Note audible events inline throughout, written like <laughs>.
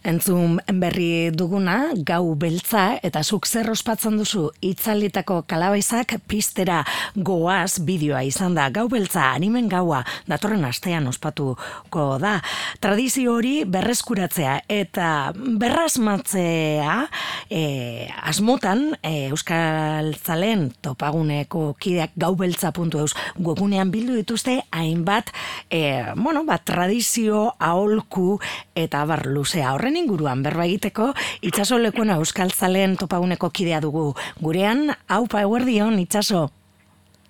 Entzun berri duguna, gau beltza, eta zuk zer ospatzen duzu itzalitako kalabaizak pistera goaz bideoa izan da. Gau beltza, animen gaua, datorren astean ospatuko da. Tradizio hori berreskuratzea eta berrasmatzea e, asmotan e, Euskal Zalen topaguneko kideak gau beltza puntu eus gogunean bildu dituzte hainbat e, bueno, bat tradizio aholku eta bar luzea horren inguruan berba egiteko itxaso lekuena Euskal Zalen topaguneko kidea dugu gurean haupa eguerdion itxaso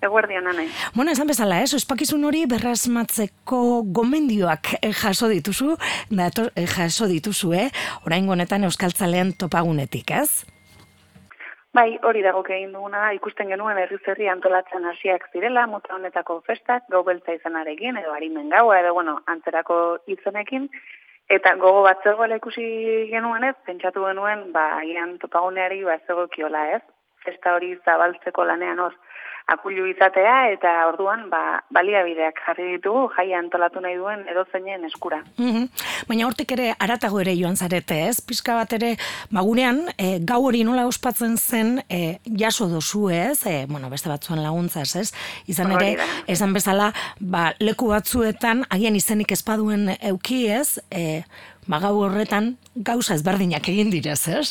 Eguerdion, anai. Bueno, esan bezala, ez, ospakizun hori berrazmatzeko gomendioak eh, jaso dituzu, dator, eh, jaso dituzu, eh? Orain honetan euskaltzalean topagunetik, ez? Bai, hori dago egin duguna, ikusten genuen herri antolatzen hasiak zirela, mota honetako festak, gau beltza izanarekin, edo harimen gaua, edo, bueno, antzerako izenekin, eta gogo bat zegoela ikusi genuen ez, pentsatu genuen, ba, agian topaguneari, ba, zego kiola ez, festa hori zabaltzeko lanean hor, akulu izatea eta orduan ba, baliabideak jarri ditugu jaia antolatu nahi duen edozeinen eskura. Mm Baina hortik ere aratago ere joan zarete, ez? Pizka bat ere magunean e, gau hori nola ospatzen zen e, jaso dozu, ez? E, bueno, beste batzuen laguntzaz, ez? Izan ere, esan bezala, ba, leku batzuetan agian izenik ezpaduen euki, ez? E, ba, gau horretan gauza ezberdinak egin direz, ez?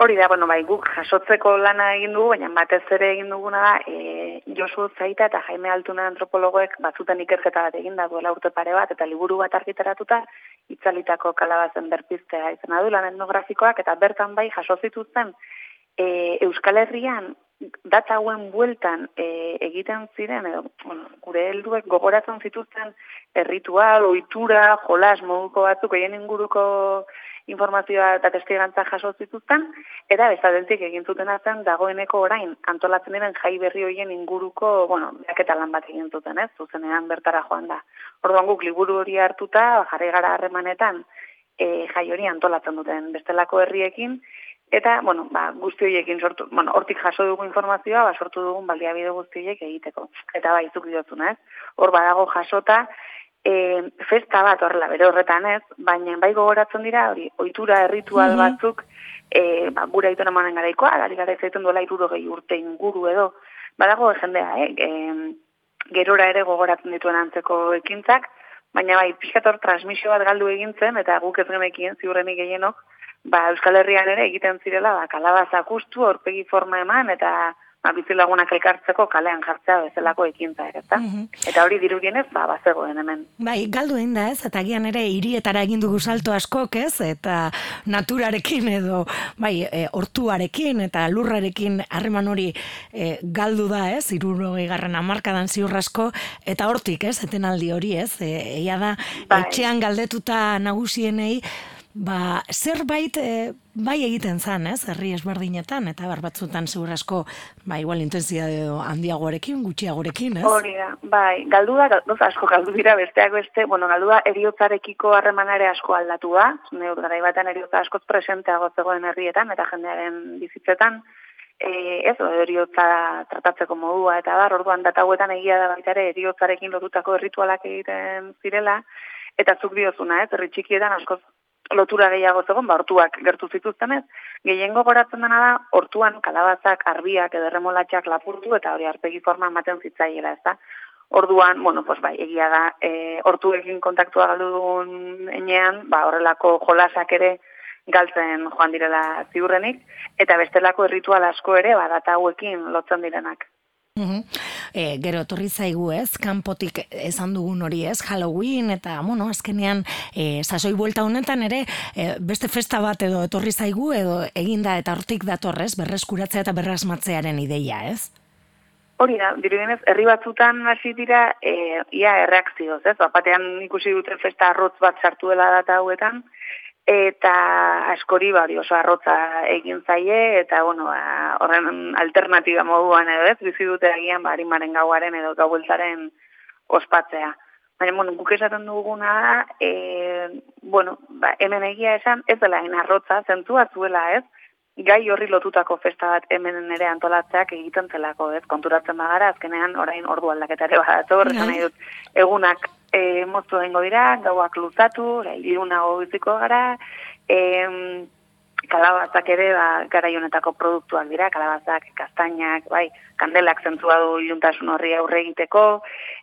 Hori da, bueno, bai, guk jasotzeko lana egin dugu, baina batez ere egin duguna da, e, Josu Zaita eta Jaime Altuna antropologoek batzutan ikerketa bat egin da duela urte pare bat, eta liburu bat argitaratuta, itzalitako kalabazen berpiztea izan adu lan etnografikoak, eta bertan bai jaso zituzten e, Euskal Herrian data hauen bueltan e, egiten ziren, edo, bueno, gure helduek gogoratzen zituzten erritual, ohitura, jolas, moduko batzuk, egin inguruko informazioa eta testigantza jaso zituzten, eta bezadentik egin zuten zen dagoeneko orain antolatzen diren jai berri hoien inguruko, bueno, eta lan bat egin zuten, ez, zuzenean bertara joan da. Orduan guk liburu hori hartuta, jarri gara harremanetan, e, jai hori antolatzen duten bestelako herriekin, eta, bueno, ba, guzti horiekin sortu, bueno, hortik jaso dugu informazioa, ba, sortu dugun baliabide guzti horiek egiteko. Eta ba, izuk diotuna, ez? Hor badago jasota, e, festa bat horrela bere horretan ez, baina bai gogoratzen dira, hori, ohitura erritual mm batzuk, e, ba, gura itona manen garaikoa, gari gara izaiten duela iruro urte inguru edo, badago jendea, eh? e, gerora ere gogoratzen dituen antzeko ekintzak, baina bai, pixkator transmisio bat galdu egintzen, eta guk ez genekien ziurrenik gehienok, ba, Euskal Herrian ere egiten zirela, ba, kalabazak ustu, orpegi forma eman, eta ba, bizilagunak elkartzeko kalean jartzea bezalako ekintza ere, eta? Mhm. Eta hori dirudienez, ba, bazegoen hemen. Bai, galdu da ez, eta gian ere hirietara egin dugu salto askok ez, eta naturarekin edo, bai, e, hortuarekin eta lurrarekin harreman hori e, galdu da ez, iruro garran amarkadan ziurrasko, eta hortik ez, etenaldi hori ez, e, eia da, bai. etxean galdetuta nagusienei, ba, zerbait e, bai egiten zan, ez, herri ezberdinetan, eta bar batzutan zeur asko, ba, igual intensia handiagoarekin, gutxiagorekin, ez? Hori da, bai, galdu da, galdu asko galdu dira besteak beste, bueno, galdu da, eriotzarekiko harremanare asko aldatu da, neur gara ibatan eriotza askoz presenteago zegoen herrietan, eta jendearen bizitzetan, e, ez, eriotza tratatzeko modua, eta bar, orduan datauetan egia da baita ere, eriotzarekin lotutako erritualak egiten zirela, eta zuk diozuna, ez, herri txikietan askoz lotura gehiago zegoen, ba, hortuak gertu zituzten ez. Gehiengo goratzen dena da, hortuan kalabazak, arbiak, ederremolatxak lapurtu, eta hori arpegi forma ematen zitzaiela, ez da. Orduan, bueno, pues bai, egia da, e, hortuekin kontaktua galdu dugun enean, ba, horrelako jolasak ere galtzen joan direla ziurrenik, eta bestelako erritual asko ere, ba, data hauekin lotzen direnak. E, gero etorri zaigu ez, kanpotik esan dugun hori ez, Halloween eta, bueno, azkenean e, sasoi buelta honetan ere e, beste festa bat edo etorri zaigu edo eginda eta hortik datorrez berreskuratzea eta berrasmatzearen ideia ez? Hori da, dirudenez, herri batzutan hasi dira, e, ia erreakzioz, ez? Bapatean ikusi dute festa arrotz bat sartu dela data hauetan, eta askori bari oso arrotza egin zaie eta bueno ba, horren alternativa moduan edo ez bizi dute agian ba harimaren gauaren edo gaueltaren ospatzea. Baina bueno guk esaten duguna da e, bueno ba hemen egia esan ez dela en arrotza zentua zuela ez gai horri lotutako festa bat hemen ere antolatzeak egiten zelako, ez? Konturatzen bagara, azkenean orain ordu aldaketare badator, bai. nahi dut, egunak e, moztu dengo dira, gauak luzatu, iruna gobiziko gara, e, kalabazak ere, ba, gara honetako produktuak dira, kalabazak, kastainak, bai, kandelak zentzua du iluntasun horri aurre egiteko,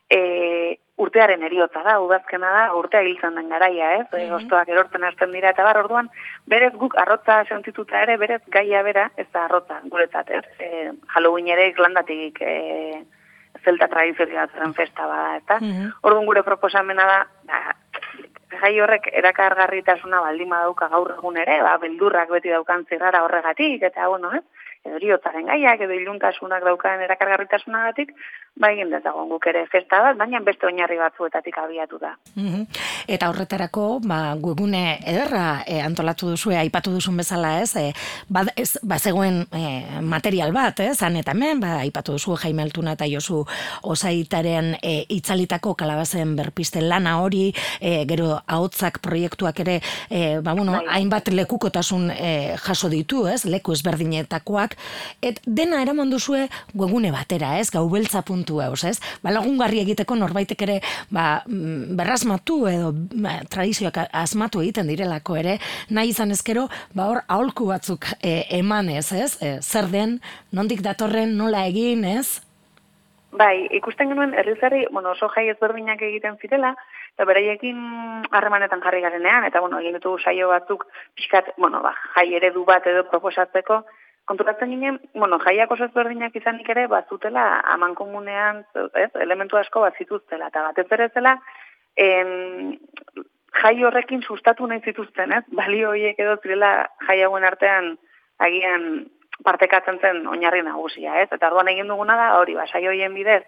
e, urtearen eriotza da, udazkena da, urtea hiltzen den garaia, ez? Mm -hmm. erortzen hasten dira, eta bar, orduan, berez guk arrotza sentituta ere, berez gaia bera, ez da arrotza, guretzat, ez? E, Halloween ere Irlandatik e, zelta tradizioa zen festa bada, eta mm orduan gure proposamena da, da jai horrek erakargarritasuna baldin badauka gaur egun ere, ba, beldurrak beti daukan zirrara horregatik, eta bueno, ez? edo riotaren gaiak, edo iluntasunak daukan erakargarritasunagatik, ba egin dezagon guk ere festa bat, baina beste oinarri batzuetatik abiatu da. Mm Eta horretarako, ba, guegune ederra e, antolatu duzu, aipatu duzun bezala ez, e, ba, ez, ba zegoen e, material bat, ez, han eta hemen, ba, aipatu duzu Jaime Altuna eta Josu Osaitaren e, itzalitako kalabazen berpiste lana hori, e, gero ahotzak proiektuak ere, e, ba, bueno, bai. hainbat lekukotasun e, jaso ditu, ez, leku ezberdinetakoak, et dena eraman duzue webgune batera, ez? Gaubeltza puntu eus, ez? Ba, lagungarri egiteko norbaitek ere, ba, mm, berrazmatu edo ba, tradizioak asmatu egiten direlako ere, nahi izan ezkero, ba, hor, aholku batzuk e, eman ez? E, zer den, nondik datorren, nola egin, ez? Bai, ikusten genuen, herrizarri, bueno, oso jai ezberdinak egiten zirela, eta beraiekin harremanetan jarri garenean, eta, bueno, egin ditugu saio batzuk, pixkat, bueno, ba, jai eredu bat edo proposatzeko, konturatzen ginen, bueno, jaiak oso ezberdinak izanik ere, bazutela aman komunean, ez, elementu asko bat zituztela, eta batez ere zela, en, jai horrekin sustatu nahi zituzten, ez, balio horiek edo zirela jai hauen artean agian partekatzen zen oinarri nagusia, ez, eta orduan egin duguna da, hori, ba, saio horien bidez,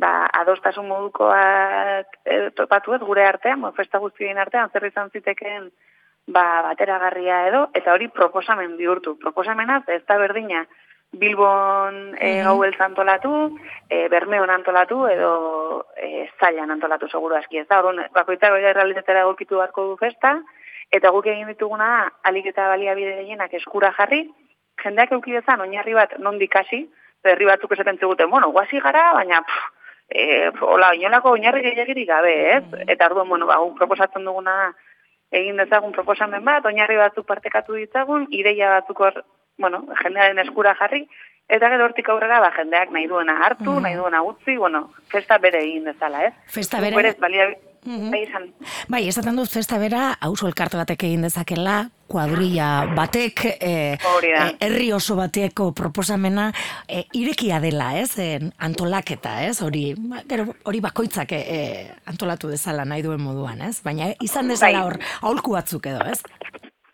ba, adostasun modukoak e, topatu ez, gure artean, mo, festa guztien artean, zer izan zitekeen, ba, bateragarria edo, eta hori proposamen bihurtu. Proposamena ez da berdina Bilbon e, mm -hmm. gau antolatu, e, Bermeon antolatu, edo e, Zailan antolatu seguru aski ez da. Orduan, bakoitza goia realitatera egokitu beharko du festa, eta guk egin dituguna alik eta baliabide gehienak eskura jarri, jendeak eukidezan oinarri bat nondik hasi, herri batzuk esaten ziguten, bueno, guazi gara, baina pff, e, hola, inolako oinarri gehiagirik gabe, ez? Mm Eta orduan, bueno, ba, proposatzen duguna egin dezagun proposamen bat, oinarri batzuk partekatu ditzagun, ideia batzuk hor, bueno, jendearen eskura jarri, eta gero hortik aurrera, ba, jendeak nahi duena hartu, mm. nahi duena utzi, bueno, festa bere egin dezala, ez? Festa bere. Berez, balia, Mm Bai, esaten dut festa bera, hauso elkarte batek egin dezakela, kuadrilla batek, e, herri oso bateko proposamena, e, irekia dela, ez, e, antolaketa, ez, hori, ba, hori bakoitzak e, antolatu dezala nahi duen moduan, ez, baina izan dezala bai. hor, aholku batzuk edo, ez?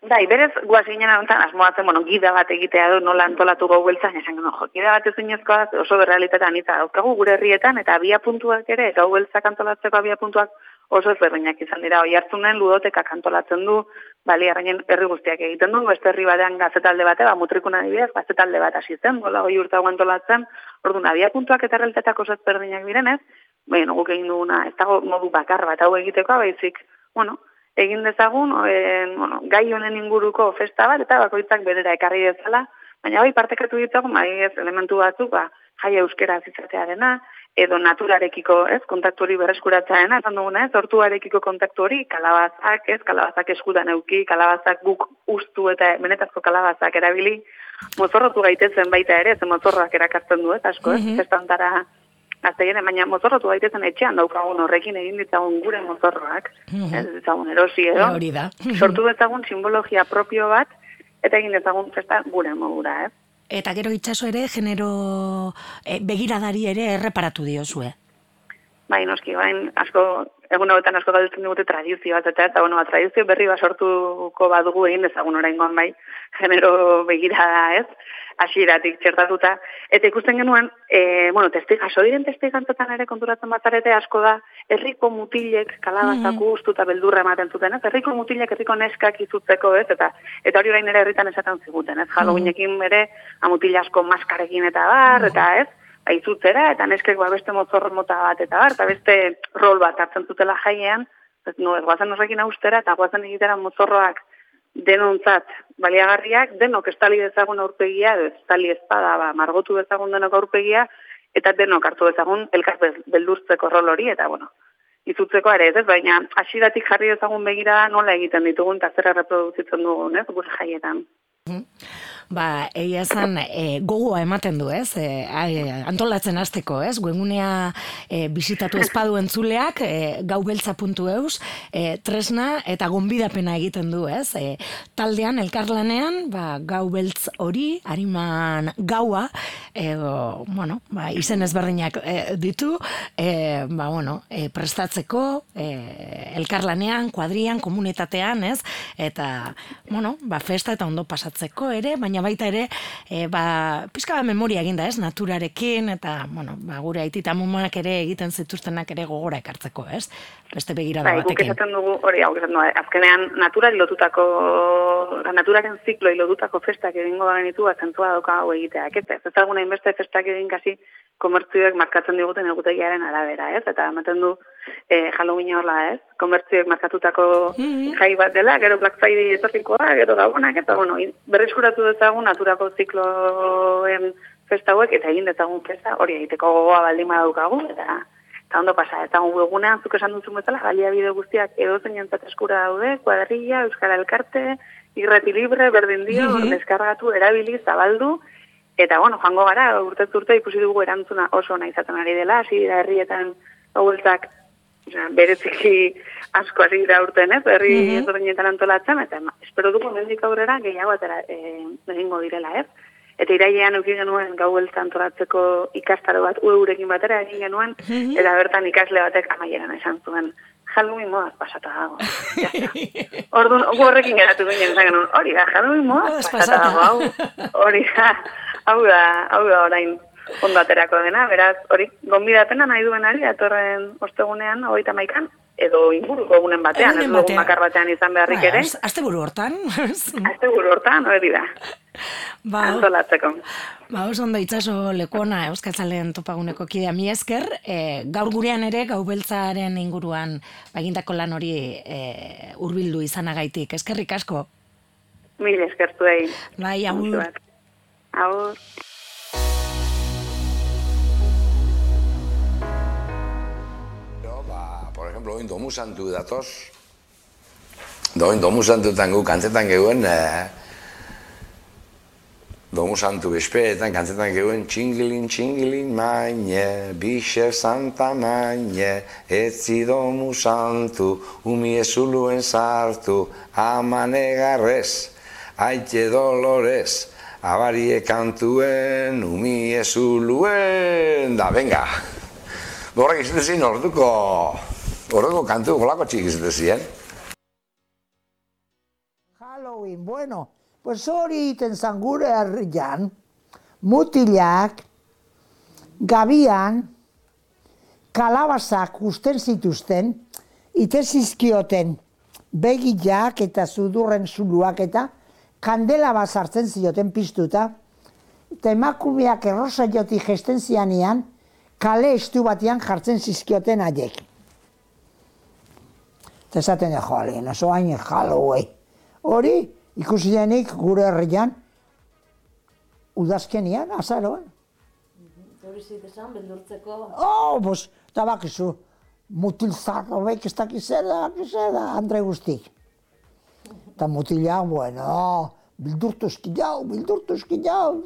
Bai, berez, guaz ginen anuntan, asmoatzen, bueno, gida bat egitea du, nola antolatu gau beltzan, esan gano, jo, gida bat ezin oso berrealitatean, eta aukagu gure herrietan, eta abia puntuak ere, gau beltzak antolatzeko abia puntuak oso ezberdinak izan dira. Oi hartzunen ludotekak antolatzen du, bali arrainen herri guztiak egiten du, beste herri batean gazetalde bate, ba, mutrikuna dibidez, gazetalde bat hasi zen, gola goi urta antolatzen, ordu nabia puntuak eta realitateak oso ezberdinak direnez, bai, guk egin duguna, ez dago modu bakar bat hau egiteko, baizik, bueno, egin dezagun, en, bueno, gai honen inguruko festa bat, eta bakoitzak berera ekarri dezala, baina bai partekatu ditzagun, bai ez elementu batzuk, ba, jai euskera azizatearena, edo naturarekiko, ez, kontaktu hori berreskuratzaena, esan duguna, ez, hortuarekiko kontaktu hori, kalabazak, ez, kalabazak eskudan euki, kalabazak guk ustu eta benetazko kalabazak erabili, mozorrotu gaitezen baita ere, ez, mozorroak erakartzen du, ez, asko, ez, mm -hmm. ez, baina mozorrotu gaitezen etxean daukagun horrekin egin ditzagun gure mozorroak, mm -hmm. ez, ditzagun erosi edo, hori da. sortu ditzagun simbologia propio bat, eta egin ditzagun festa gure modura, ez. Eta gero itxaso ere, genero e, begiradari ere erreparatu diozue. Bai, noski, bain, asko, egun hauetan asko galtzen dugute tradizio bat, eta eta, bueno, ba, tradizio berri bat sortuko badugu egin dezagun orain bai, genero begirada ez, hasieratik txertatuta. Eta ikusten genuen, e, bueno, testi, jaso diren testi gantzotan ere konturatzen batzarete asko da, herriko mutilek kalabazak mm -hmm. eta beldurra ematen zuten, ez? Herriko mutilek, herriko neskak izutzeko, ez? Eta, eta hori orain ere herritan esaten ziguten, ez? Halloweenekin mm -hmm. ere, amutila asko maskarekin eta bar, eta ez? Ba, izutzera, eta neskek ba, beste mozorro mota bat, eta bar, eta beste rol bat hartzen zutela jaiean, ez, no, ez guazen horrekin austera, eta guazen egitera mozorroak denontzat baliagarriak, denok estali dezagun aurpegia, estali espada, ba, margotu dezagun denok aurpegia, eta denok hartu dezagun elkar beldurtzeko rol hori, eta bueno, izutzeko ere, ez, baina hasiratik jarri dezagun begira nola egiten ditugun, eta zer reproduzitzen dugun, ez, gure jaietan. Ba, egia esan e, gogoa ematen du, ez? E, antolatzen hasteko, ez? Guengunea e, bisitatu espadu <laughs> entzuleak, e, gaubeltza.eus, e, tresna eta gonbidapena egiten du, ez? E, taldean, elkarlanean, ba, gaubeltz hori, hariman gaua, edo, bueno, ba, izen ezberdinak e, ditu, e, ba, bueno, e, prestatzeko, e, elkarlanean, kuadrian, komunitatean, ez? Eta, bueno, ba, festa eta ondo pasatzeko ere, baina baina baita ere, e, ba, pizka bat memoria eginda ez, naturarekin, eta, bueno, ba, gure aitita mumak ere egiten zituztenak ere gogora ekartzeko, ez? Beste begira da bai, batekin. Bai, dugu, hori, hau esaten dugu, azkenean, natura lotutako, naturaren ziklo lotutako festak egingo da genitu, azentua dauka hau egitea. Ez, ez, ez alguna inbeste festak egin kasi, komertzioek markatzen diguten egutegiaren arabera, ez? Eta ematen du eh Halloween horla, ez? Komertzioek markatutako mm jai bat dela, gero Black Friday etorrikoa, gero gabonak eta bueno, berreskuratu dezagun naturako zikloen festa hauek eta egin dezagun festa hori egiteko gogoa baldin badaukagu eta eta ondo pasa, eta gu egunean zuk esan duzu bezala, galia bide guztiak edo zeinentzat eskura daude, kuadrilla, Euskara Elkarte, irreti libre, berdin dio, mm deskargatu, erabili, zabaldu, Eta, bueno, joango gara, urte urte ikusi dugu erantzuna oso nahi izaten ari dela, hasi herrietan haueltak bereziki asko hasi dira urten, ez, herri mm -hmm. antolatzen, eta espero dugu mendik aurrera gehiago atera e, egingo direla, ez. Eta irailean eukin genuen gaueltza antolatzeko ikastaro bat, ueurekin batera egin genuen, mhm. eta bertan ikasle batek amaieran esan zuen. Halloween moaz pasata dago. <laughs> Orduan, horrekin geratu ginen, hori da, Halloween moaz pasata dago, <laughs> hori da hau da, hau da orain ondo aterako dena, beraz, hori, gonbidatena nahi duen ari, atorren ostegunean, hogeita maikan, edo inguruko egunen batean, ez dugu makar batean izan beharrik bai, ere. Azte buru hortan. <laughs> Azte buru hortan, hori da. <laughs> Ba, Antolatzeko. Ba, oso ondo itxaso lekona Euskatzalen topaguneko kidea mi esker, e, gaur gurean ere, gau beltzaren inguruan, bagindako lan hori e, urbildu izanagaitik. Eskerrik asko? Mil eskertu egin. Bai, agur. Agur. Ejemplo, oin domu santu datoz. Doin domu santu tangu kantzetan geuen, eh, domu santu bespeetan kantzetan geuen, txingilin, txingilin, maine, bixe santa maine, etzi domu santu, umi ezuluen sartu, amane garrez, aite dolorez, abarie kantuen, umi ezuluen, da, venga. Horrek izate zin, orduko, orduko kantu, golako txik izate zien. Halloween, bueno, pues hori iten zangure herrian, mutilak, gabian, kalabazak usten zituzten, ite zizkioten begilak eta zudurren zuluak eta, kandela bat sartzen zioten piztuta, eta emakumeak errosa joti gesten zianian, kale estu batean jartzen zizkioten aiek. Esaten da, joale, naso hain Halloween. Hori, ikusi denik gure herrian, udazkenian, azaroan. Hori zitesan, beldurtzeko... Oh, bos, eta bakizu, mutil zarro bek ez dakizera, dakizera, Andre guztik. Eta mutila, bueno, bildurtu eskidau, bildurtu eskidau.